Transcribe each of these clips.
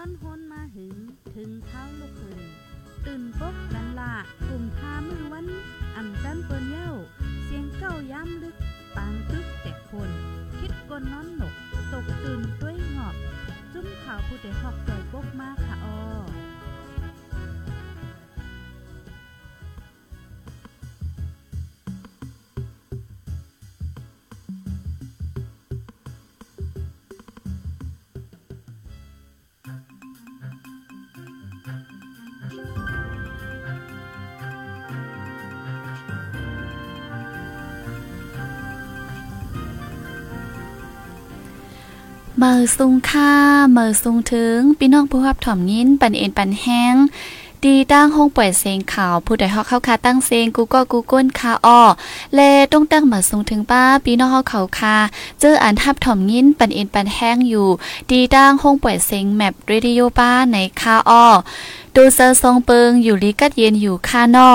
นอนฮนมาหึง ถึงเท้าลูกขึ้นตื่นปกกันละกลุ่มทามือวันอ่ำจันเปิ้นเย้า เสียงเก้าย้ำลึก ปางตึกแต่คน คิดกนน้อนหนก ตกตื่นด้วยหงอบ จุ้มข่าวผู้ใดหอกจอยปกมากค่ะออ เมื่อสุงค่าเมื่อสุงถึงพี่น้องผู้รับถ่อมยินปันเอ็นปันแห้งดีตั้งห้องปล่อยเสียงข่าวผู้ใดฮอกเข้าคาตั้งเสียงกูก็กูก้นคาอ้อเลต้องตั้งมาสูงถึงป้าปีน้องเฮาเขาคาเจออันทับถ่อมยินปันเอ็นปันแห้งอยู่ ดีตั้งห้องปล่อยเสียงแมปเรดิโอป้าในคาอ้อ ดูเซอร์ทรงเปิงอยู่ลีกัดเย็นอยู่คานอ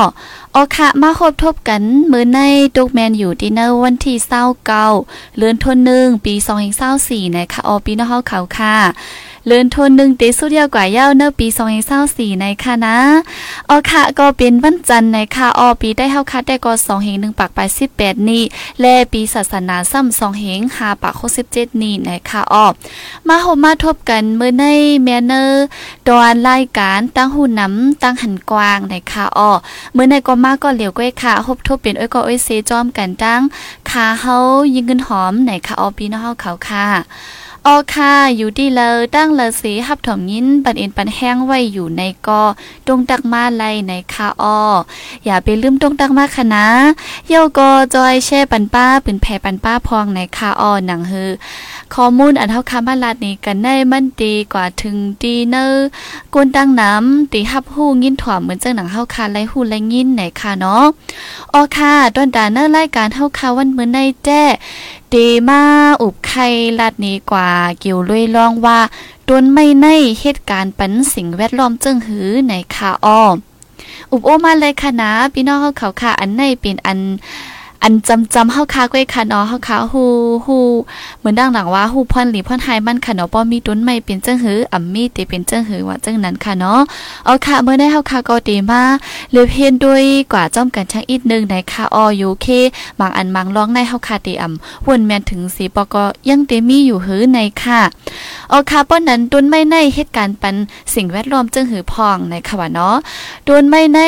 ออคะมาคบทบกันมือในตุกแมนอยู่ดินเนอร์วันที่เศร้าเก่าเลือนทนหนึ่งปีสองเศร้าสี่นะคะออปีนอเฮาเขาค่ะ เลื่อนทนหนึ่งตีสุดยาวกว่าเย้าเนอปีสองเศร้าสี่ในค่ะนะออค่ะก็เป็นวันจันทร์ในค่ะออปีได้เฮาคัดได้ก็สองเฮงหนึ่งปากไปสิบแปดนี่และปีศาสนาซ้ำสองเฮงหาปากหกสิบเจ็ดนี่ในค่ะออมาโฮมาทบกันเมือในแมนเนอร์ดอนรายการตั้งหูน้ำตั้งหันกวางในค่ะออมือในก็มาก็เหลียวก้อยค่ะฮบทบเป็นอ้อยก็อ้อยเซจอมกันตั้งขาเฮายิงเงินหอมไหนค่ะออปีนอเฮาเขาค่ะ ออค่ะ อยู่ดีเลยตั้งเลสีหับถมยินปันเอ็นปันแห้งไว้อยู่ในกอตรงตักมาไลในคาอออย่าไปลืมตรงตักมาค่ะนะเย่กอจอยแช่ปันป้าปืนแผ่ปันป้าพองในคาออหนังฮือข้อมูลอันเท่าคำมาลาดนี้กันได้มันดีกว่าถึงดีเนอร์กวนตั้งน้ำตีหับหู้ยินถ่อมเหมือนเจ้าหนังเฮาคาไลหู้ไลยินไหนค่ะเนาะออค่ะตอนดาเนอร์รายการเฮาคาวันเหมือนในแจ้ ดีมาอุบไข่ลาดนี้กว่าเกี่ยวลุยล่องว่าตนไม่ในเหตุการณ์ปันสิ่งแวดล้อมจึงหือในคาอ้ออุบโอมาเลยค่ะนะพี่น้องเขาเขาค่ะอันในเป็นอัน อันจำจำเฮาคาก้วยค่ะเนาะเฮาคาฮูฮูเหมือนดังหลังว่าฮูพ่อนหลีพ่อนไฮมันค่ะเนาะป้อมีต้นไม้เป็นจังหืออ่ำมีติเป็นจังหือว่าจังนั้นค่ะเนาะเอาค่ะเมื่อได้เฮาคาก็ดีมาเลือเพียนด้วยกว่าจ้อมกันช่างอีกนึงในค่ะออยูเคบางอันบางร้องในเฮาคาตีอ่ำวนแม่นถึงสีปกยังเตมีอยู่หือในค่ะเอาค่ะป้อนนั้นต้นไม้ในเหตุการณ์ปันสิ่งแวดล้อมจังหือพองในค่ะว่าเนาะต้นไม้ใน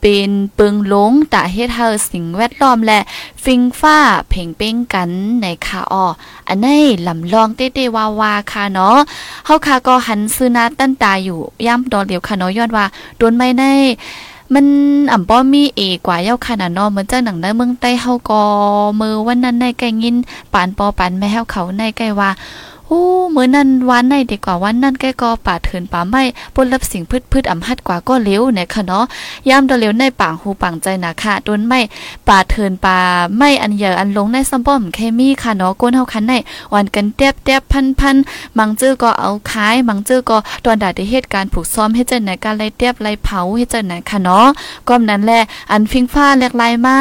เป็นปึงหลงตะเฮ็ดเฮาสิ่งแวดล้อมและฟิงฟ้าเพ่งเป้งกันในคาอออันนี้ลำลองเต้ๆวาวาค่ะเนาะเฮาค่ะก็หันซื้อนาตั้นตาอยู่ย่ำดอเหลียวค่ะเนาะย้อนว่าโดนไม่ในมันอ่ำป้อมีเอกว่าเย้าขนาดนอเหมือนเจ้าหนังในเมืองใต้เฮาก็มือวันนั้นในไก่ยินปานปอปานแม่เฮาเขาในไก่ว่า อ้เมื่อนั้นวันในดีกว่าวันนั้นแกก็ป่าเถินป่าไม่ปนรับสิ่งพืชพืชอ่ำฮัดกว่าก็เลี้ยวเนี่ยค่ะเนาะยามตะเลี้ยวในป่างหูป่างใจนะค่ะต้นไม่ป่าเถินป่าไม่อันเยอะอันลงในซัมป้อมเคมีค่ะเนาะก้นเฮาคันในวันกันเตียบเตียบพันพันมังจื้อก็เอาขายมังจื้อก็ตอนดาได้เหตุการณ์ผูกซ้อมให้เจ้าไหนการไล่เตียบไล่เผาให้เจ้าไหนค่ะเนาะก็นั้นแหละอันฟิงฟ้าแหลกลายมา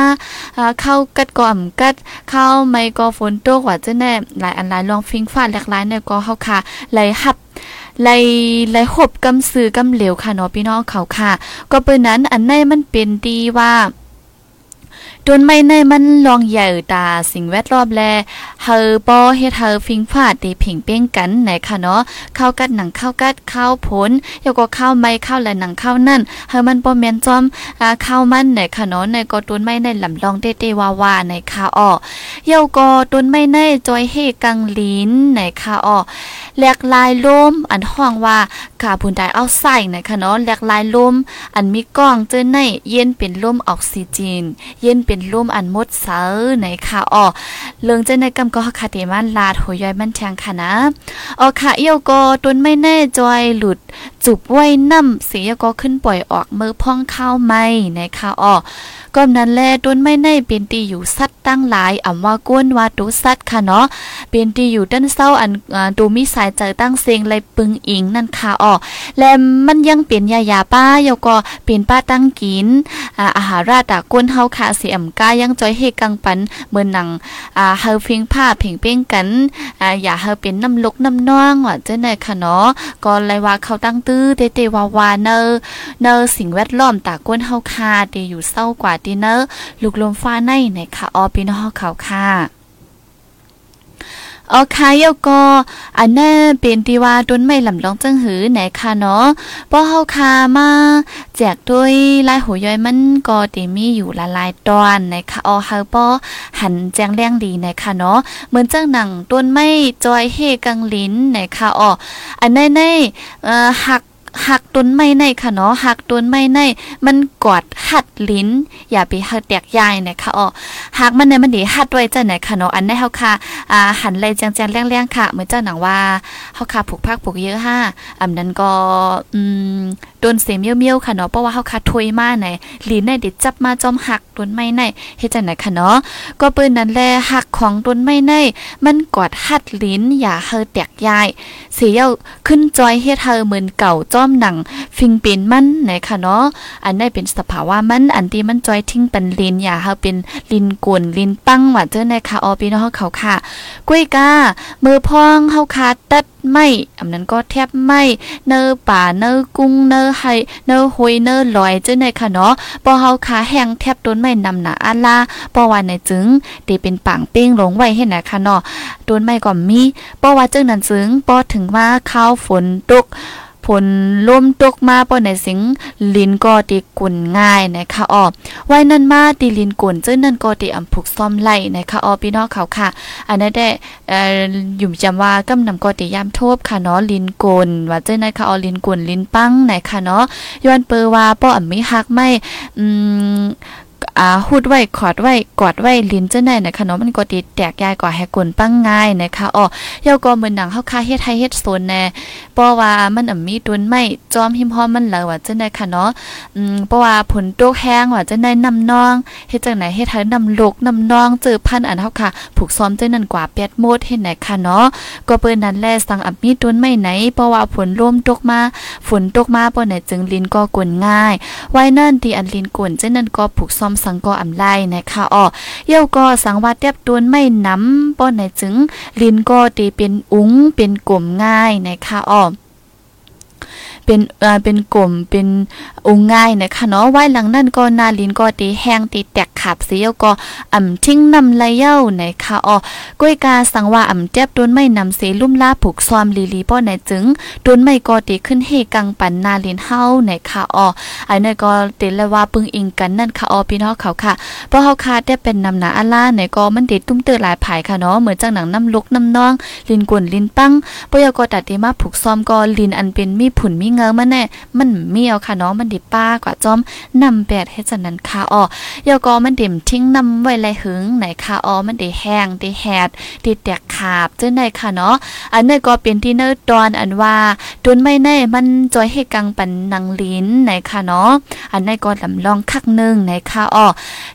เข้ากัดก่อมกัดเข้าไม่ก็ฝนตกว่าเจะแน่หลายอันหลายลองฟิงฟ้าแหลกลายเนี่ยก็เฮาค่ะไหลหับไหลไหลหบกำซื้อกำเหลวค่ะเนาะพี่น้องเขาค่ะ ก็เปิ้นนั้นอันในมันเป็นดีว่า ตนไม่ในมันลองใหญ่ตาสิ่งแวดล้อมแลเฮอปอเฮ็ดเฮอฟิงฟาดตีผิงเป้งกันไหนค่ะเนาะข้าวกัดหนังข้าวกัดข้าวผลยก็ข้าวไม้ข้าวและหนังข้าวนั่นเฮอมันบ่แม่นจอมอ่าข้าวมันไหนค่ะเนาะในก็ต้นไม้ในลำลองเต้ๆวาๆในค่ะอ้อยาก็ต้นไม้ในจอยเฮกังลิ้นไหนค่ะอ้อแหลกลายลมอันห้องว่าคาบอนไดออกไซด์นะคะเนาะแหลกลายลมอันมีกล้องเจอในเย็นเป็นลมออกซิเจนเย็นเป็นลมอันมดเสาในค่ะอ๋อเรื่องเจในกำก็คาเตมันลาดหัวย่อยมันแทงค่ะนะอ๋อค่ะเอียวก็ต้นไม่แน่จอยหลุดจุบไว้น้ำเสียก็ขึ้นปล่อยออกมือพ่องข้าวไม่นะคะอ๋อก็นั้นแลต้นไม่ในเป็นตีอยู่สัตว์ตั้งหลายอ่ำว่าก้นว่าตุสัตว์ค่ะเนาะเป็นตีอยู่ด้านเศร้าอันตูมีสายเจตั้งเสียงเลยปึงอิงนั่นค่ะอ๋อและมันยังเปลี่ยนยายาป้าเยก็เป็นป้าตั้งกินอาหารราตาก้นเฮาค่ะเสียมก้ายังจอยเฮกังปันเมือนหนังอ่าเฮาฟิงผ้าเพ่งเป้งกันอ่าอย่าเฮาเป็นน้ำลกน้ำน้องว่าเจ้าไหนค่ะเนาะก็เลยว่าเขาตั้งตื้อเตเตวาวาเนอเนอสิ่งแวดล้อมตาก้นเฮาคาเตอยู่เศร้ากว่าดีเนอร์ลูกลมฟ้าในนะคะออปีนฮอเขาค่ะ ออคายาก็อันนั้นเป็นที่ว่าต้นไม่ลำลองจังหือไหนค่ะเนาะป้อเฮาคามาแจกด้วยลายหัวย่อยมันก็ติมีอยู่ละลายตอนนะคะอ๋อเฮาป้อหันแจ้งแรงดีนะคะเนาะเหมือนจังหนังต้นไม่จอยเฮกังลิ้นนะคะอ๋ออันในในเอ่อหัก หักต้นไม้ในค่ะเนาะหักต้นไม้ใน มันกอดหัดลิ้น อย่าไปหักแตกยายนะคะอ๋อหักมันในมันดีหัดไว้จ้ะไหนค่ะเนาะอันได้เฮาค่ะอ่าหันเลยจังๆแรงๆค่ะเหมือนเจ้าหนังว่าเฮาค่ะผูกพักผูกเยอะห้าอันนั้นก็อืม โดนเสียเมียวค่ะเนาะเพราะว่าเฮาค่ะถวยมาไหนลิ้นในเด็ดจับมาจอมหักต้นไม้ในเฮ็ดจังไหนค่ะเนาะก็ปืนนั้นแลหักของต้นไม้ในมันกอดหัดลิ้นอย่าเฮอแตกยายเสียขึ้นจอยเฮ็ดเฮอเหมือนเก่าจอมหนัง ฟิงเป็นมันไหนค่ะเนาะอันนี้เป็นสภาวะมันอันที่มันจอยทิ้งเป็นลิ้นอย่าเฮาเป็นลิ้นกวนลิ้นปังว่าเจ้าในค่ะออพี่น้องเขาค่ะ กุ้ยกามือพองเฮาคาตัด ไม่อันนั้นก็แทบไม่เนอป่าเนอกุ้งเนอไฮเนอหอยเนอลอยเจ้าในค่ะเนาะพอเฮาขาแห้งแทบต้นไม่นำหนาอาลาปอว่าในจึงตีเป็นปังเป้งลงไว้ให้นะคะเนาะต้นไม่ก็มีปอว่าเจ้านั้นจึงปอถึงว่าข้าวฝนตก ผลล่มตกมาป้อในสิงลินก็ตีกุนง่ายนะคะอ้อไว้นั่นมาตีลินกุนเจ้านั่นก็ตีอำผูกซ่อมไล่นะคะอ้อพี่น้องเขาค่ะ อันนั้นได้อยู่จำว่ากำนำก็ตียามทบค่ะเนาะลินกุนว่าเจ้านะคะอ้อลินกุนลินปังไหนะคะเนาะย้อนเปอว่าป้ออำมีฮักไม่อืม อ่าหูดไว้ขอดไว้กอดไว้ลิ้นเจ้าไหนนะคะเนาะมันก็ติดแตกยายกว่าให้กลปั้งง่ายนะคะอ๋อเยาก็เหมือนหนังเฮาคาเฮ็ดไทยเฮ็ดโซนแน่เพราะว่ามันอ่มีตุนไม่จอมหิมพอมันแล้วว่าเจ้าไหนค่ะเนาะอืมเพราะว่าผลตกแห้งว่าเจ้าไหนนำนองเฮ็ดจังไหนเฮ็ดไทยนำลกนำนองเจอพันอันเฮาค่ะผูกซ้อมเจ้านั่นกว่าแปดโมดเฮ็ดไหนค่ะเนาะก็เปิ้นนั้นแลสั่งอ่มีตุนไม่ไหนเพราะว่าฝนร่วมตกมาฝนตกมาบ่ไหนจึงลิ้นก็กวนง่ายไว้นั่นที่อันลิ้นกวนเจ้านั่นก็ผูกซ้อมสังกออำไลนะคะอ้อเย่าก็สังว่าเตียบตัวนไม่น้ำป้อนไหนจึงลินก็ตีเป็นอุ้งเป็นกลมง่ายนะคะอ้อ เป็นเอ่อเป็นกลมเป็นองง่ายนะคะเนาะไว้หลังนั่นก็นาลินก็ตีแห้งตีแตกขับเสียก็อ่ำทิ้งนำไหลเย้านะคะอ๋อก้อยกาสังว่าอ่ำเจ็บต้นไม่นำเสลุ่มลาผูกซอมลีลีป้อไหนจึงต้นไม่ก็ตีขึ้นเฮกังปันนาลินเฮานะคะอ๋ออันนี้ก็เตละว่าปึงอิงกันนั่นค่ะอ๋อพี่น้องเขาค่ะเพราะเฮาคาได้เป็นนำหนาอาล่าไหนก็มันติดตุ้มเตอหลายผายค่ะเนาะเหมือนจังหนังน้ำลุกน้ำนอง ลินกวนลินปังปยก็ตัดเตมาผูกซ้อมก็ลินอันเป็นมีผุนมีเงามันแน่มันเมีเอาค่ะเนาะมันดิป้ากว่าจอมนำแปดเฮ็ดจังนั้นค่ะอ๋อยอก็มันเด็มทิ้งนำไว้ไรหึงไหนค่ะอ๋อมันด้แห้งด้แหดด้แตกขาบจังได๋ค่ะเนาะอันนี้ก็เป็นที่เนอตอนอันว่าตนไม่แน่มันจอยให้กังปันนางลิ้นไหนค่ะเนาะอันนี้ก็ลำลองคักนึงไหนค่ะอ๋อ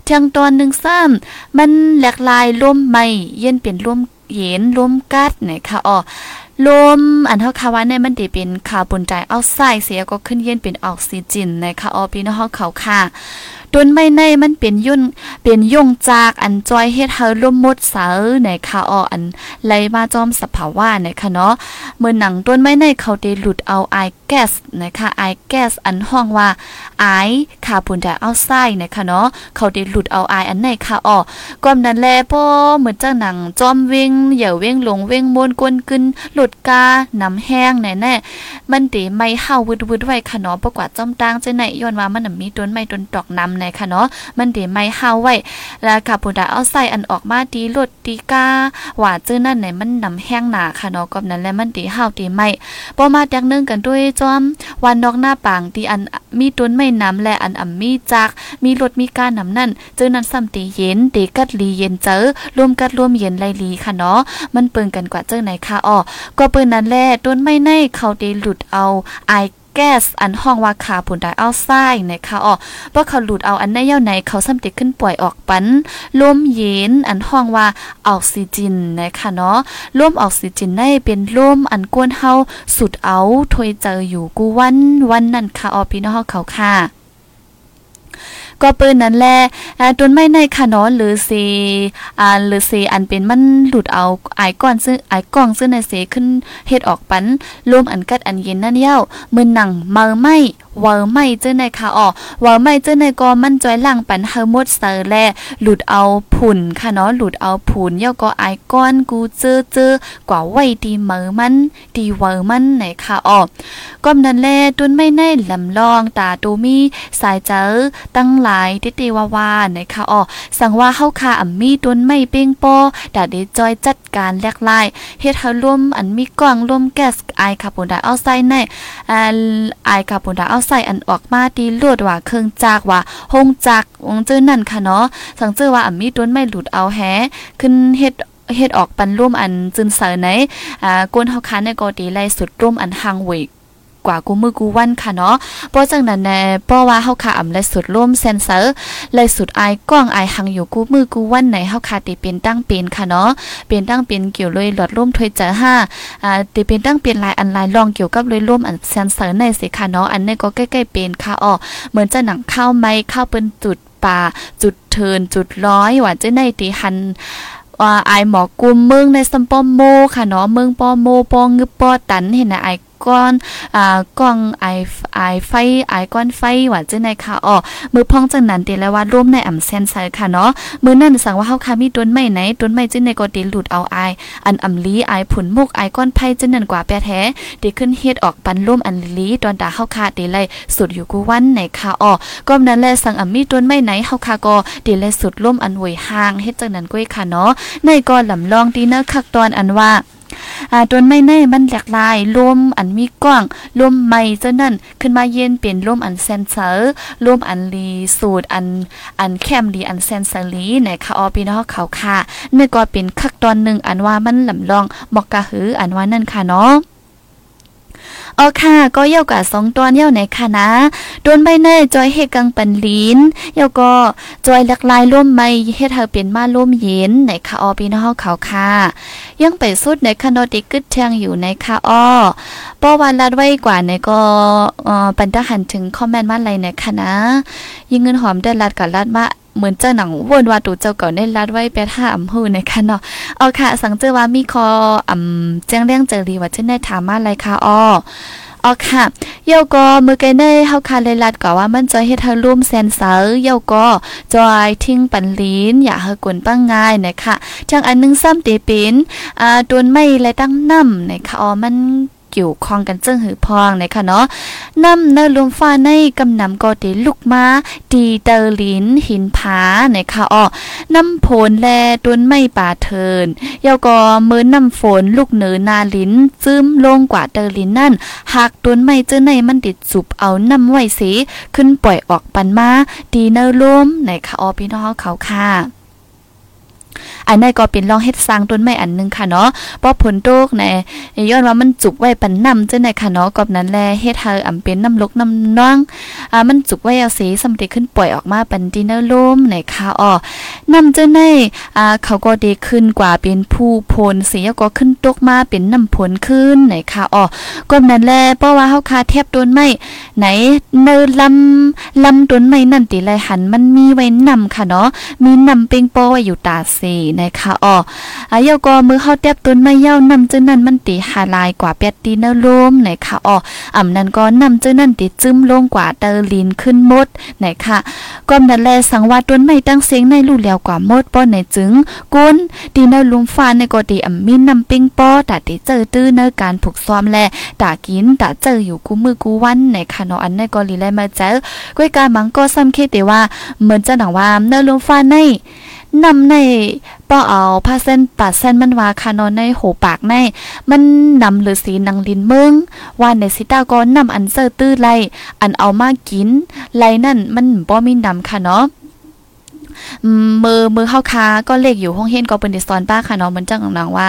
เทียงตอนหนึ่งซ้ำมันแหลกลายร่มไม่เย็นเป็นร่มเย็นร่มกัดไหนค่ะอ๋อ ลมอันเท่าคาว่าเนี่ยมันดีเป็นคาร์บอนไดออกไซด์เสียก็ขึ้นเย็นเป็นออกซิเจนนะคะออพี่น้องเขาค่ะต้นไม้ในมันเป็นยุ่นเป็นย่งจากอันจอยเฮ็ดเฮาลมมดเสาในค่ะอออันไหลมาจอมสภาวะนะคะเนาะเมื่อหนังต้นไม้ในเขาได้หลุดเอาไอแก๊สนะคะไอแก๊สอันห้องว่าไอคาร์บอนไดออกไซด์นะคะเนาะเขาได้หลุดเอาไออันในค่ะออก้อมนั้นแลพ่อเหมือนจังหนังจอมเวงเหย่าเวงลงเวงมวนกวนกึนหลุดกาน้ำแห้งแน่ๆมันติไม่เฮาวืดๆไว้ค่ะเนาะประกว่าจอมตางจังไหนย้อนว่ามันมีต้นไม้ต้นตอกน้ำในค่ะเนาะมันเดไม่เฮาไว้แล้วคาร์บอนไดออกไซด์อันออกมาดีลดดีกาหว่าจื้อนั่นไหนมันนำแห้งหนาค่ะเนาะก็นั้นแหละมันดีเฮาดีไม่พอมาจากนึงกันด้วยจอมวันนอกหน้าปางที่อันมีต้นไม่น้ำและอันอ่ำมีจักมีรถมีการนำนั่นจื้อนั้นซ้ำตีเย็นตีกัดลีเย็นเจอรวมกัดรวมเย็นไลลีค่ะเนาะมันเปิงกันกว่าเจ้าไหนค่ะอ๋อก็เปิ้นนั้นแหละต้นไม่ในเขาได้หลุดเอาไอ แก๊สอันห้องว่าขาผุนไดเอาไส้นะคะอ๋อบ่เขาหลุดเอาอันในเย้าไหนเขาซ้ำติดขึ้นป่วยออกปันลมเย็นอันห้องว่าออกซิเจนนะคะเนาะลมออกซิเจนได้เป็นลมอันกวนเฮาสุดเอาถอยเจออยู่กูวันวันนั่นค่ะอ๋อพี่น้องเขาค่ะ ก็ปืนนั้นแหละต้นไม้ในค่ะเนาะหรือสีอ่าหรือสีอันเป็นมันหลุดเอาไอก้อนซึ่งไอกล้องซึ่งในเสขึ้นเฮ็ดออกปันรวมอันกัดอันเย็นนั่นเย้ามือหนังเมาไม่ วอไม่เจ้าในค่ะอ๋อวอไม่เจ้าในก็มันจอยล่างปันเฮาหมดเซอร์แลหลุดเอาผุ่นค่ะเนาะหลุดเอาผุ่นเย้าก็ไอก้อนกูเจอเจอกว่าไว้ดีเมอมันดีเวอมันไหนค่ะอ๋อก้มนั้นแลต้นไม่ในลำลองตาตูมีสายเจอตั้งหลายติติวาวานะคะอ๋อสั่งว่าเฮาคาอ่ำมีต้นไม่เป้งปดาได้จอยจัดการแลกลายเฮ็ดเฮาร่วมอันมีกล่องร่วมแก๊สไอคาร์บอนไดออกไซด์ในอ่าไอคาร์บอนไดออกใส่อันออกมาดีลวดว่าเครื่องจักว่าหงจักวงเจอนั่นค่ะเนาะสังเจอว่าอ่ำมีต้นไม่หลุดเอาแฮขึ้นเฮ็ดเฮ็ดออกปันร่วมอันจึนเสอไหนอ่ากวนเฮาคันในกอดีไล่สุดร่วมอันหางเวก กว่ากูมือกูวันค่ะเนาะเพราะจังนั้นแน่เพราะว่าเฮาค่ะอำและสุดร่วมเซนเซอร์และสุดอายกล้องอายหังอยู่กูมือกูวันไหนเฮาค่ะติเป็นตั้งเป็นค่ะเนาะเป็นตั้งเป็นเกี่ยวเลยหลอดร่วมถวยเจอห้าอ่าติเป็นตั้งเป็นลายอันลายลองเกี่ยวกับเลยร่วมอันเซนเซอร์ในสิค่ะเนาะอันนี้ก็ใกล้ๆเป็นค่ะอ้อเหมือนจะหนังข้าวไม้ข้าวเป็นจุดป่าจุดเทินจุดร้อยว่าจะในตีหันว่าไอหมอกุมเมืองในซัมปอมโมค่ะเนาะเมืองปอโมปองงึบปอตันเห็นนะไอ ก้อนอ่ากล้องไอไอไฟไอก้อนไฟว่าจังได๋ค่ะอ๋อมือพองจังนั้นติแล้วว่าร่วมในอ่ำเซนไซค่ะเนาะมือนั่นสั่งว่าเฮาค่ะมีต้นไม้ไหนต้นไม้จังได๋ก็ติหลุดเอาไออันอ่ำลีไอผุนมุกไอก้อนไผจังนั้นกว่าแปแท้ติขึ้นเฮ็ดออกปันร่วมอันลีตอนตาเฮาค่ะติเลยสุดอยู่กูวันไหนค่ะอ๋อก็นั้นแลสั่งอ่ำมีต้นไม้ไหนเฮาค่ะก็ติเลยสุดร่วมอันหวยห่างเฮ็ดจังนั้นก้อยค่ะเนาะในก็ลำลองดีเนอคักตอนอันว่า อ่าต้นไม่ในมันหลากหลายลมอันมีกว้างลมใหม่เจ้านั่นขึ้นมาเย็นเป็นลมอันเซนเซอร์ลมอันลีสูตรอันอันแคมดีอันเซนเซอรีในะคะออพี่น้องเขาค่ะนี่ก็เป็นคักตอนหนึ่งอันว่ามันลำลองมอกกะหืออันว่านั่นค่ะเนาะ อ๋อค่ะก็เย่ากับสองตัวเย่าไหนค่ะนะโดนใบเนยจอยเฮกังปันลีนเย่าก็จอยหลักลายร่วมไม่เฮ็ดเธอเป็นมาร่วมเย็นไหนค่ะออพี่น้องเขาค่ะยังไปสุดในคานอติกึดเทียงอยู่ในค่ะอ้อป้อวันลัดไว้กว่าในก็ปันตะหันถึงคอมเมนต์มาอะไรในค่ะนะยิงเงินหอมได้ลัดกับลัดมา เหมือนเจ้าหนังวนว่าตูเจ้าเก่าได้รัดไว้แปท่าอำหูนะคะเนาะเอาค่ะสังเจอว่ามีคออ่ำแจ้งเรื่องเจอรีว่าเช่นได้ถามมาอะไรค่ะอ้ออ๋อค่ะเยาก็มือไกเนเฮาคาเลยลัดก็ว่ามันจะเฮ็ดให้ร่วมเซนเซอร์เยาก็จอยทิ้งปันลีนอย่าให้กวนปังง่ายนะคะจังอันนึงซ้ำเตเป็นอ่าตนไม่และตั้งน้ำนะคะอ๋อมัน เกี่ยวข้องกันเจิ้งหือพองนะคะเนาะน้ำเนลมฟ้าในกำนำก็ได้ลุกมาดีเตอร์ลินหินผานะคะอ้อน้ำผลแลต้นไม้ป่าเทินเยาก็เมื่อน้ำฝนลูกเหนือนาลินซึมลงกว่าเตอร์ลินนั่นหากต้นไม้เจ้าในมันติดสุบเอาน้ำไว้สีขึ้นปล่อยออกปันมาดีเนอลมนะคะอ้อพี่น้องเขาค่ะ อันนั้นก็เป็นลองเฮ็ดสร้างต้นไม้อันนึงค่ะเนาะเพราะผลโตกในย้อนว่ามันจุกไว้ปันน้ำจังได๋ค่ะเนาะกอบนั้นแลเฮ็ดให้อำเป็นน้ำลกน้ำน้องอ่ามันจุกไว้เอาสีสำเร็จขึ้นปล่อยออกมาเป็นดินเนอร์ลมในค่ะอ้อน้ำจังได๋อ่าเขาก็ดีขึ้นกว่าเป็นผู้พลสีก็ขึ้นตกมาเป็นน้ำผลขึ้นในค่ะอ้อกอบนั้นแลเพราะว่าเฮาคาแทบต้นไม้ไหนเนอลำลำต้นไม้นั่นติไรหันมันมีไว้นำค่ะเนาะมีนำเป่งโปไว้อยู่ตาสีนะคะอ๋ออายก็มือเข้าแตบต้นไม้เย้านำจึงนั้นมันตีหาลายกว่าแปดตีเนลมนะคะอ๋ออ่ำนั้นก็นำจึงนั้นติจึ้มลงกว่าเตอร์ลินขึ้นมดนะคะก็นั่นแลสังว่าต้นไม้ตั้งเสียงในลู่แล้วกว่ามดป้อในจึงก้นตีเนลุมฟ้าในก็ตีอ่ำมินนำปิงป้อแต่ติเจอตื้อในการผูกซ้อมแลตากินตาเจออยู่กูมือกูวันในค่ะเนาะอันในก็ลีแลมาเจอก้อยการมังก็ซ้ำคิดแต่ว่าเหมือนจะหนังว่าเนลุมฟ้าใน นำในป้อเอาผ้าเส้นปัดเส้นมันว่าคานอนในโหปากใน มันนำหรือสีนังลินเมืองว่าในสิตาก็นำอันเซอร์ตื้อไลอันเอามากินไลนั่นมันบ่มีนำค่ะเนาะ มือมือเข้าค้าก็เลขอยู่ห้องเฮ็นก็เป็นดิสตอนป้าค่ะเนาะเหมือนจังนังว่า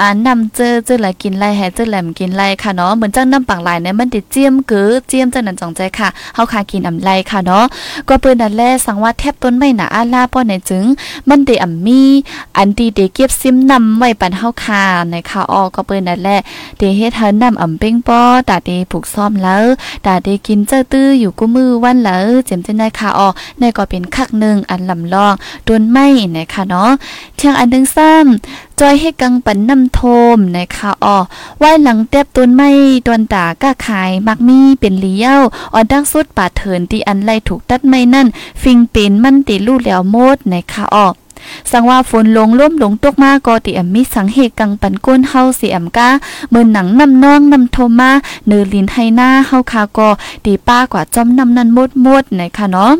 อ่านำเจอเจอหลายกินไรแห่เจอแหลมกินไรค่ะเนาะเหมือนจังน้ำปังหลายเนี่ยมันติดเจียมเกือเจียมจังนั้นจองใจค่ะเฮาคากินอำไรค่ะเนาะก็เปิ้นนั่นแลสังว่าแทบต้นไม่หนาอาลาป้อไหนจึง มันได้อ่ำมี อันดีเดเก็บซิมนำไว้ปันเฮาคาในค่ะออก็เปิ้นนั่นแหละเดเฮ็ดเฮานำอ่ำเป้งป้อตาเดผูกซ่อมแล้วตาเดกินเจ้าตื้ออยู่กูมือวันแล้วเจ็มจังได๋ค่ะออในก็เป็นคักนึงอันลำลองต้นไม้นะคะเนาะเที่ยงอันนึงซ้ำจอยให้กังปันน้ำโทมนะคะอ๋อไว้หลังเต็บต้นไม้ตวนตาก้าขายมักมีเป็นเลี้ยวออดังสุดป่าเถินที่อันไล่ถูกตัดไม้นั่น ฟิงเป็นมันติลู่แล้วโมดนะคะอ๋อสังว่าฝนลงล่มลงตกมาก็ติอมีสังเหตุกังปันก้นเฮาเสียมกาเมื่อหนังนำน้องนำโทมาเนือลินให้หน้าเฮาคาก็ตีป้ากว่าจอมนำนันมดมดนะคะเนาะ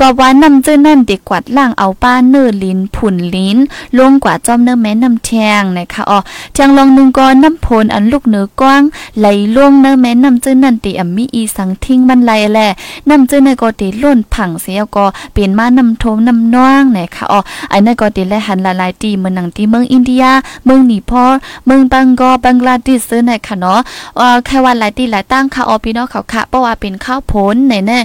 ก็ว่านำเจ้านั่นดีกวัดล่างเอาป้าเนื้อลิ้นผุ่นลิ้นลงกว่าจอมเนื้อแม่น้ำแทงนะคะอ๋อแทงลองนึงก็น้ำพลอันลูกเนื้อกว้างไหลล่วงเนื้อแม่น้ำเจ้านั่นตีอ่ำมีอีสังทิ้งมันไหลแหละน้ำเจ้านั่นก็ตีล้นผังเสียก็เปลี่ยนมาน้ำโทมน้ำน้องนะคะอ๋อไอ้นั่นก็ตีแลหันละลายตีเมืองหนังตีเมืองอินเดีย เมืองนีพอเมืองบังกอบังลาเทศซื้อนะคะเนาะเอ่อแค่ว่าหลายตีหลายตั้งค่ะอ๋อพี่น้องเขาค่ะเพราะว่าเป็นข้าวผลไหนแน่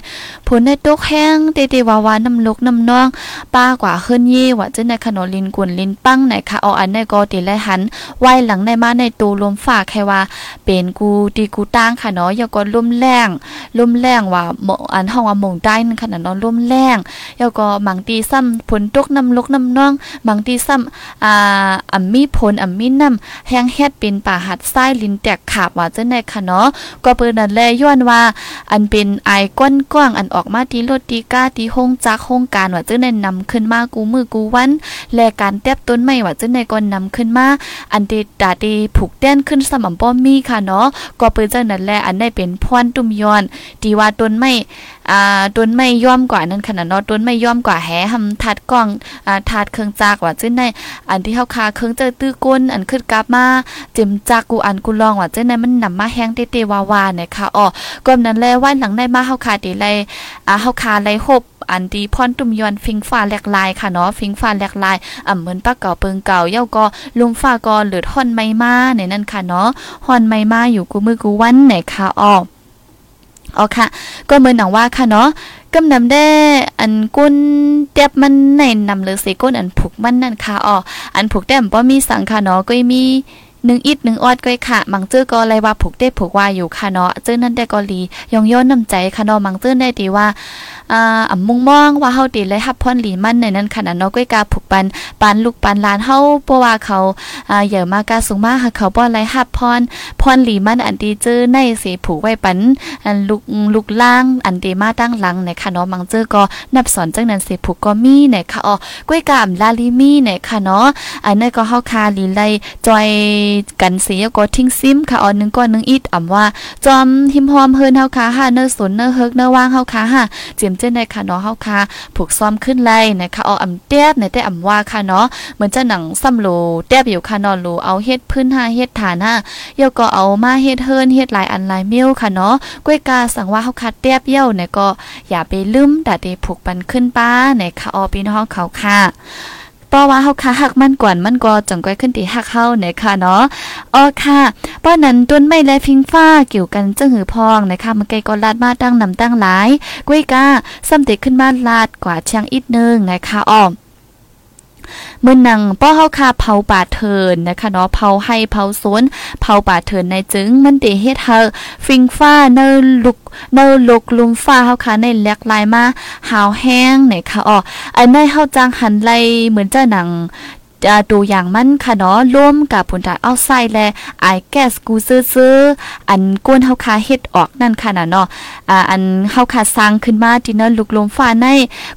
ผลในตกแห้งเตๆวาวาน้ำลกน้ำนอง ป้ากว่าขึ้นยี่ว่าจะในขนมลินกุนลินปั้งไหนคะออันในกอติและหันไว้หลังในมาในตูลมฝากแค่ว่า เป็นกูตีกูตั้งค่ะเนาะอย่าก็ลุ่มแรงลุ่มแรงว่าอันห้องว่าหมงได้นั่นขนาดนอนลุ่มแรงอย่าก็บางตีซ้ำผลตกน้ำลกน้ำนองบางตีซ้ำอ่าอ่ำมีผลอ่ำมีน้ำแห้งเฮ็ดเป็นป่าหัดไส้ลินแตกขาบว่าจะในค่ะเนาะก็เปิ้นนั่นแลย้อนว่า อันเป็นไอก้นกว้างอันออกมาที่รถตีก้าที่ห้องจักโครงการว่าจะได้นำขึ้นมากูมือกูวัน และการแตบต้นไม้ว่าจะได้ก่อนนำขึ้นมา อันเดดาดีผูกแต้นขึ้นสม่ำป้อมมีค่ะเนาะก็เปิ้นจังนั้นแหละอันได้เป็นพรตุ้มย้อนตีว่าต้นไม้อ่าต้นไม้ย่อมกว่านั้นขนาดเนาะต้นไม้ย่อมกว่าแหหำทัดกล้องอ่าทัดเครื่องจักรว่าจังได้อันที่เฮาคาเครื่องเจอตื้อก้นอันขึ้นกลับมาจิมจักกูอันกูลองว่าจังได้มันนำมาแห้งเตๆวาๆเนี่ยค่ะอ๋อก็นั้นแลวันหลังได้มาเฮาคาติไลอ่าเฮาคาไลฮบอันดีพรตุมยอนฟิงฟ้าแหลกลายค่ะเนาะฟิงฟ้าแหลกลายอ่ำเหมือนปากเก่าเปิงเก่าเย้าก็ลุมฟ้าก็หรือท่อนไม้มาในนั่นค่ะเนาะฮอนไม้มาอยู่กูมือกูวันไหนค่ะอ๋อ อ๋อค่ะ ก็เหมือนหนังว่าค่ะเนาะกำนำได้อันก้นเต็บมันในนำเลยสิก้นอันผูกมันนั่นค่ะอ๋ออันผูกแต้มบ่มีสังค่ะเนาะก็มี หนึ่งอิดหนึ่งออดก้อยค่ะ มังเจอก็อะไรว่าผูกเต้ผูกว่าอยู่ค่ะเนาะเจอนั่นได้ก็ลียองย้อนน้ำใจค่ะเนาะมังเจอได้ดีว่าอ่าอ่ำมุ่งมองว่าเฮาติเลยฮับพรหลีมันในนั้นขนาดเนาะก้อยกาผูกปันปานลูกปานลานเฮาเพราะว่าเขาอ่าเหยื่อมากาสูงมากเขาบ่อะไรฮับพรพรหลีมันอันดีเจอในสิผูกไว้ปันอันลูกลูกล่างอันดีมาตั้งหลังในค่ะเนาะมังเจอก็นับสอนจังนั้นสิผูกก็มีในค่ะอ๋อก้อยกามลาลิมีในค่ะเนาะอันนั้นก็เฮาคาลีไลจอยกันเสียก็ทิ้งซิมค่ะอ๋อนึงก็นึงอีดอ่ำว่าจอมหิมหอมเฮินเฮาคาค่ะเนื้อสนเนื้อเฮิกเนื้อว่างเฮาคาค่ะเจียมเจ้นในค่ะเนาะเฮาคาผูกซ้อมขึ้นไล่นะคะเอาอำเตียบในแต่อำว่าค่ะเนาะเหมือนจะหนังซ้ำโลแตบอยู่ค่ะนาะโลเอาเฮ็ดพื้นหาเฮ็ดฐานห้าเยาก็เอามาเฮ็ดเฮินเฮ็ดหลายอันหลายเมี้ยวค่ะเนาะกล้วยกาสั่งว่าเฮาคาแตบเยี่ยวเนี่ยก็อย่าไปลืมแต่เดผูกปันขึ้นป้าในค่ะออพี่น้องเขาค่ะ เพราะว่าเฮาคาหักมันกวนมันก็จังก้อยขึ้นตีหักเฮาเนี่ยค่ะเนาะอ๋อค่ะป้อนั้นต้นไม้และพิงฟ้าเกี่ยวกันจังหือพองนะคะมันไกก็ลาดมาตั้งนำตั้งหลาย กุ้ยกาซ้ำเด็กขึ้นมาลาดกว่าเชียงอีกนึงนะคะอ้อ เมื่อนังป้อเฮาคาเผาป่าเทินนะคะเนาะเผาให้เผาสวนเผาป่าเทินในจึงมันเดเฮ็ดเฮาฟิงฟ้าเนอลุกเนอลุกลุมฟ้าเฮาคาในแลกลายมาหาวแห้งเนี่ยค่ะอ๋ออันในเฮาจังหันไลเหมือนเจ้าหนัง ดูอย่างมันค่ะเนาะร่วมกับผลจากเอาไส้และไอแก๊สกูซื้อๆอันก้นเฮาคาเฮ็ดออกนั่นค่ะนะเนาะอ่าอันเฮาคาสร้างขึ้นมาที่เนาะลุกลมฟ้าใน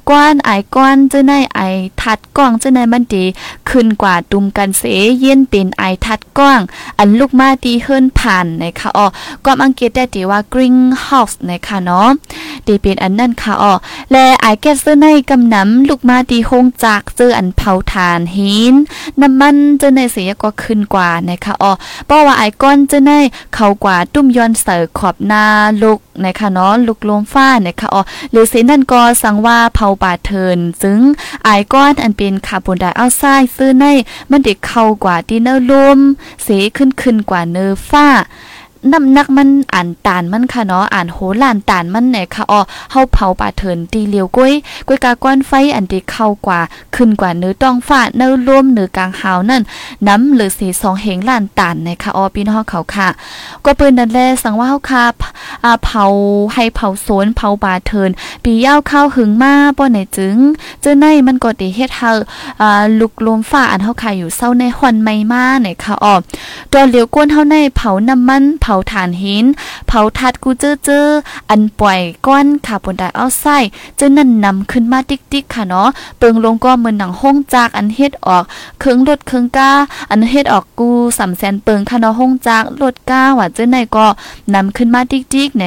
ก้อนไอก้อนเจ้าในไอทัดกล้องเจ้าในมันดีขึ้นกว่าตุมกันเสเย็นเป็นไอทัดกล้อง อันลูกมาตีเฮิรนผ่านนะคะอ๋อก็อังเกตได้ดีว่า green house นะคะเนาะตีเป็นอันนั่นค่ะอ๋อและไอแก๊สเสื้อในกำน้ำลูกมาตีโฮงจากเจออันเผาถ่านหินน้ำมันจะในเสียก็ขึ้นกว่านะคะอ๋อเพราะว่าไอก้อนจะในเขากว่าตุ้มย้อนเสือขอบหน้าลูกนะคะเนาะลูกลมฟ้านะคะอ๋อหรือเสียนั่นก็สังว่าเผาป่าเทินซึ่งไอก้อนอันเป็นคาร์บอนไดออกไซด์ซื้อในมันเด็กเข้ากว่าที่เนื้อลมเสียขึ้นขึ้นกว่าเนื้อฟ้า น้ำนักมันอ่านตานมันค่ะเนาะอ่านโหลานตานมันเนี่ยค่ะอ๋อเฮาเผาป่าเถินตีเลียวก้อยก้อยกาก้อนไฟอันที่เข้ากว่าขึ้นกว่าเนื้อต้องฟ้าเนื้อรวมเนื้อกลางหาวนั่นน้ำหรือสีสองเหงลานตานนะคะอ๋อพี่น้องเขาค่ะ ก็ปิ้นนั่นแลสังว่าเฮาค่ะอ่าเผาให้เผาสวนเผาป่าเถินปียาวข้าวหึงมาป้อไหนจึงเจอในมันก็ติเฮ็ดเฮาอ่าลุกลมฟ้าอันเฮาขายอยู่เศร้าในฮอนไม่มาเนี่ยค่ะอ๋อตัวเหลียวก้นเฮาในเผาน้ำมันเผาถ่านหิน เผาทัดกูเจอเจออันปล่อยก้อนคาร์บอนไดออกไซด์เจอนั่นนำขึ้นมาติ๊กๆค่ะเนาะเปิงลงก็เหมือนหนังห้องจากอันเฮ็ดออกเครื่องรถเครื่องก้า อันเฮ็ดออกกูสำแสนเปิงค่ะเนาะห้องจากรถก้าว่าเจอในก็นำขึ้นมาติ๊กๆใน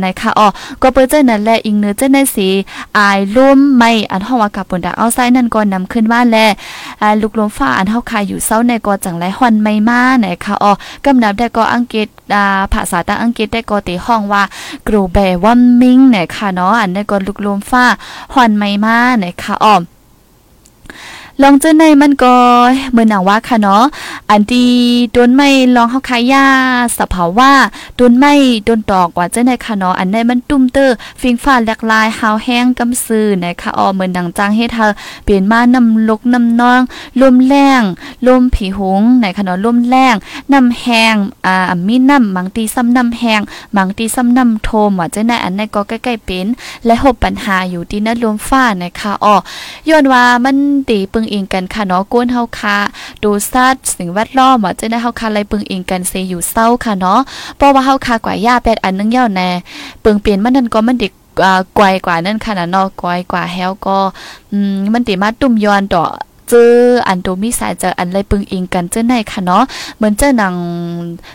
ในค่ะอ๋อก็เปิ้เจอนั่นแหละอิงเนื้อเจอในสีอายล่มไม่อันเฮาว่าคาร์บอนไดออกไซด์นั่นก็นำขึ้นมาแลอ่าลูกลมฟ้าอันเฮาคายอยู่เซาในก็จังไรฮอนไม่มาไหนค่ะอ๋อกำนับได้ก็อังกฤษดาภาษาตาอังกฤษได้ก็ติห้องว่า global warming เนี่ยค่ะเนาะอันนี้ก็ลุกลมฟ้าฮอนไม่มาเนี่ยค่ะอ๋อ ลองเจอในมันก็เหมือนหนังว่าค่ะเนาะอันที่โดนไม่ลองเฮาคายยาสภาวะโดนไม่โดนตอกว่าเจอในค่ะเนาะอันในมันตุ้มเตอฟิงฟ้าแหลกลายหาวแห้งกำซื่อนะคะอ๋อเหมือนดังจางเฮ็ดเธอเปลี่ยนมาน้ำลกน้ำนองลมแรงลมผีหงในค่ะเนาะลมแรงน้ำแห้งอ่ามีน้ำบางตีซ้ำน้ำแห้งบางตีซ้ำน้ำโทมว่าเจอในอันในก็ใกล้ๆเป็นและหบปัญหาอยู่ที่นั้นลมฟ้านะคะอ๋อย้อนว่ามันตีปึงเองกันค่ะเนาะก้นเฮาค่ะดูซัดสิ่งแวดล้อมอะจะได้เฮาค่ะไรเปึงเองกันเซอยู่เศร้าค่ะเนาะเพราะว่าเฮาค่ะกว่าย่าเป็ดอันนึงยาวแน่ปึงเปลี่ยนมันนั่นก็มันเด็กอ่ากวยกว่านั่นค่ะนะเนาะกวยกว่าแฮวก็อืมมันติมาตุ่มย้อนต่อ จออันโดมีสายเจออันไรปึงอิงกันเจอในค่ะเนาะเหมือนเจอหนัง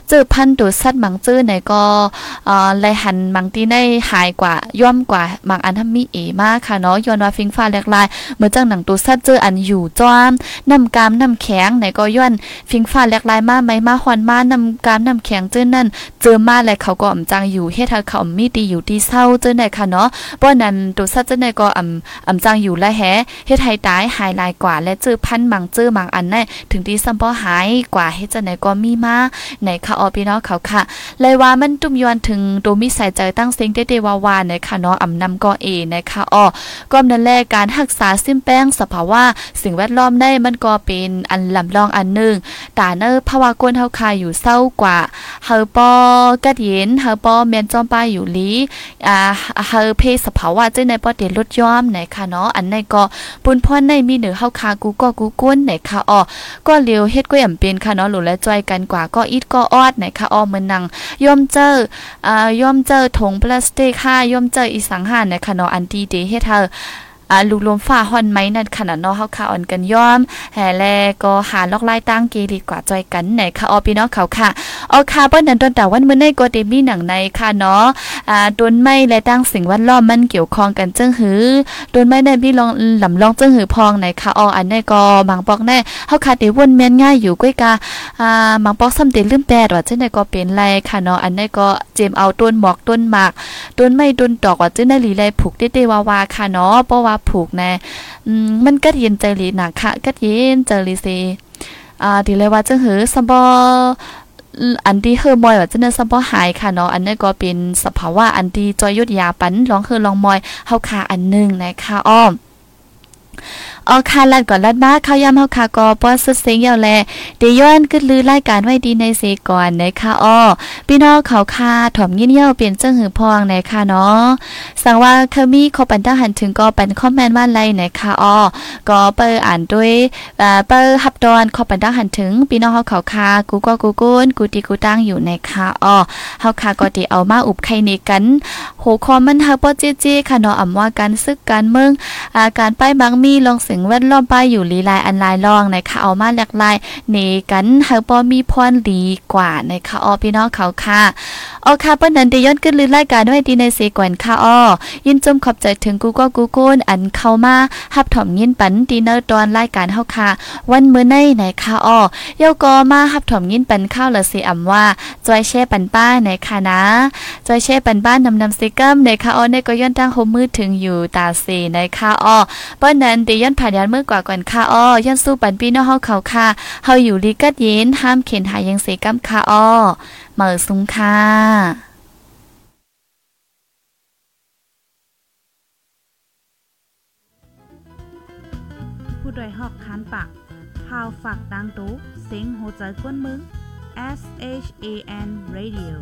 เจอพันตัวสัตว์มังเจอในก็อ่าไรหันมังตีในหายกว่าย่อมกว่ามังอันทำมีเอมากค่ะเนาะย้อนว่าฟิงฟ้าแหลกลายเหมือนเจังหนังตัวสัตว์เจออันอยู่จ้อมน้ำกามน้ำแข็งในก็ย้อนฟิงฟ้าแหลกลายมาไหมมาฮอนมาน้ำกามน้ำแข็งเจอนั่นเจอมาแล้วเขาก็อ่ำจังอยู่เฮ็ดให้เขามีดีอยู่ดีเศร้าเจอในค่ะเนาะเพราะนั้นตัวสัตว์เจอในก็อ่ำอ่ำจังอยู่และแฮเฮ็ดให้ตายหายลายกว่าและเจอพันบางเจอบางอันในถึงที่ซัมปอหายกว่าเฮ็ดจังไหนก็มีมาในค่ะออพี่น้องเขาค่ะเลยว่ามันตุ้มยอนถึงโดมีใส่ใจตั้งเซ็งได้เดวาวาในค่ะเนาะอำนำก็เอนะคะอ้อก็นั่นแหละการรักษาซิมแป้งสภาวะสิ่งแวดล้อมได้มันก็เป็นอันลำลองอันหนึงตาเนอภาวะกวนเฮาคายอยู่เศร้ากว่าเฮาปอกัดเย็นเฮาปอแม่นจอมป้ายอยู่ลีอ่าเฮาเพศสภาวะจังในปอเดลดยอมไหนค่ะเนาะอันในก็ปุนพรในมีเหนือเฮาคากูก็กูก้นไหนค่ะอ้อก็เลียวเฮ็ดก็ย่ำเป็นค่ะเนาะหลุและจอยกันกว่าก็อีดก็ออดไหนค่ะอ้อมือนนังย่อมเจออ่าย่อมเจอถุงพลาสติกค่ะย่อมเจออีสังหารไหนค่ะเนาะอันตีเดเฮ็ดเธอ อ่าลูกลมฟ้าฮอนไหมนั่นขนาดนาะเฮาค่ะอ่อนกันย่อมแห่แลก็หาลอกไล่ตั้งเกดีกว่าจอยกันไหนค่ะออพี่น้องเขาค่ะเอาค่ะเปิ้นนั้นต้นแต่วันมื้อในก็ได้มีหนังในค่ะเนาะอ่าต้นไม้และตั้งสิ่งแวดล้อมมันเกี่ยวข้องกันจังหือต้นไม้ได้มีลองลำลองจังหือพองไหนค่ะอออันนี้ก็บางปอกแน่เฮาค่ะได้วนแม่นง่ายอยู่ก้อยกาอ่าบางปอกซ้ำเตลืมแปดว่าจังได๋ก็เป็นไรค่ะเนาะอันนี้ก็เจมเอาต้นหมอกต้นหมากต้นไม้ต้นดอกว่าจังได๋ลีไลผูกเต้ๆวาๆค่ะเนาะเพราะว่าผูกแน่มันก็เย็นใจลีหนักค่ะก็เย็นใจลีสิอ่าดีเลยว่าจังหือสบออันที่เฮอมอยว่าจะเนสบอหายค่ะเนาะอันนี้ก็เป็นสภาวะอันที่จอยยุดยาปันร้องเฮอลองมอยเฮาคาอันนึงนะคะอ้อมออค่ะลัดก่อนลัดมาเข้ายามเฮาค่ะก็ป้อสุดเสียงยาวแลเดย้อนกึดลือรายการไว้ดีในเสก่อนนะคะอ้อพี่น้องเขาค่ะถ่อมยินเยี่ยวเปลี่ยนเจ้งหือพองนะคะเนาะสั่งว่าเคมีขอปันตั้งหันถึงก็เป็นคอมเมนต์ว่าไรนะคะอ้อก็เปิอ่านด้วยเอ่อเปิฮับดอนขอปันตั้งหันถึงพี่น้องเฮาเขาค่ะกูก็กูกุนกูตีกูตั้งอยู่นะคะอ้อเฮาค่ะก็ติเอามาอุบไข่นี่กันโหคอมันเฮาป้อเจ๊ๆค่ะเนาะอำว่าการซึกการเมืองอาการป้ายบางมีลองสิ่งแวดล้อมป้ายอยู่ลีลายอันลายลองนะคะเอามาหลากหลายเนกันเฮาป้อมีพรดีกว่านะคะออพี่น้องเขาค่ะออค่ะเปิ้นนั้นได้ย้อนขึ้นลือรายการไว้ดีในเสกวนค่ะอ้อยินจมขอบใจถึงกูก็กูโกนอันเข้ามาฮับถ่อมยินปันดีเนอร์ตอนรายการเฮาค่ะ วันมื้อในไหนค่ะอ้อเยาก็มาฮับถ่อมยินปันข้าวละสิอำว่าจอยแช่ปันป้าไหนค่ะนะจอยแช่ปันบ้านนำนำสิกัมในค่ะอ้อในก็ย้อนตั้งโฮมมือถึงอยู่ตาเสในค่ะอ้อเปิ้นนั้นได้ย้อนผ่านยันเมื่อกว่าก่อนค่ะอ้อย้อนสู้ปันพี่น้องเฮาเขาค่ะเฮาอยู่ลีกัดเย็นห้ามเข็นหายังเสกัมค่ะอ้อเหมอสุงค่ะผู้โดยหอกคันปากพาวฝากดังตู้เสียงโหใจกวนมึง S H A N Radio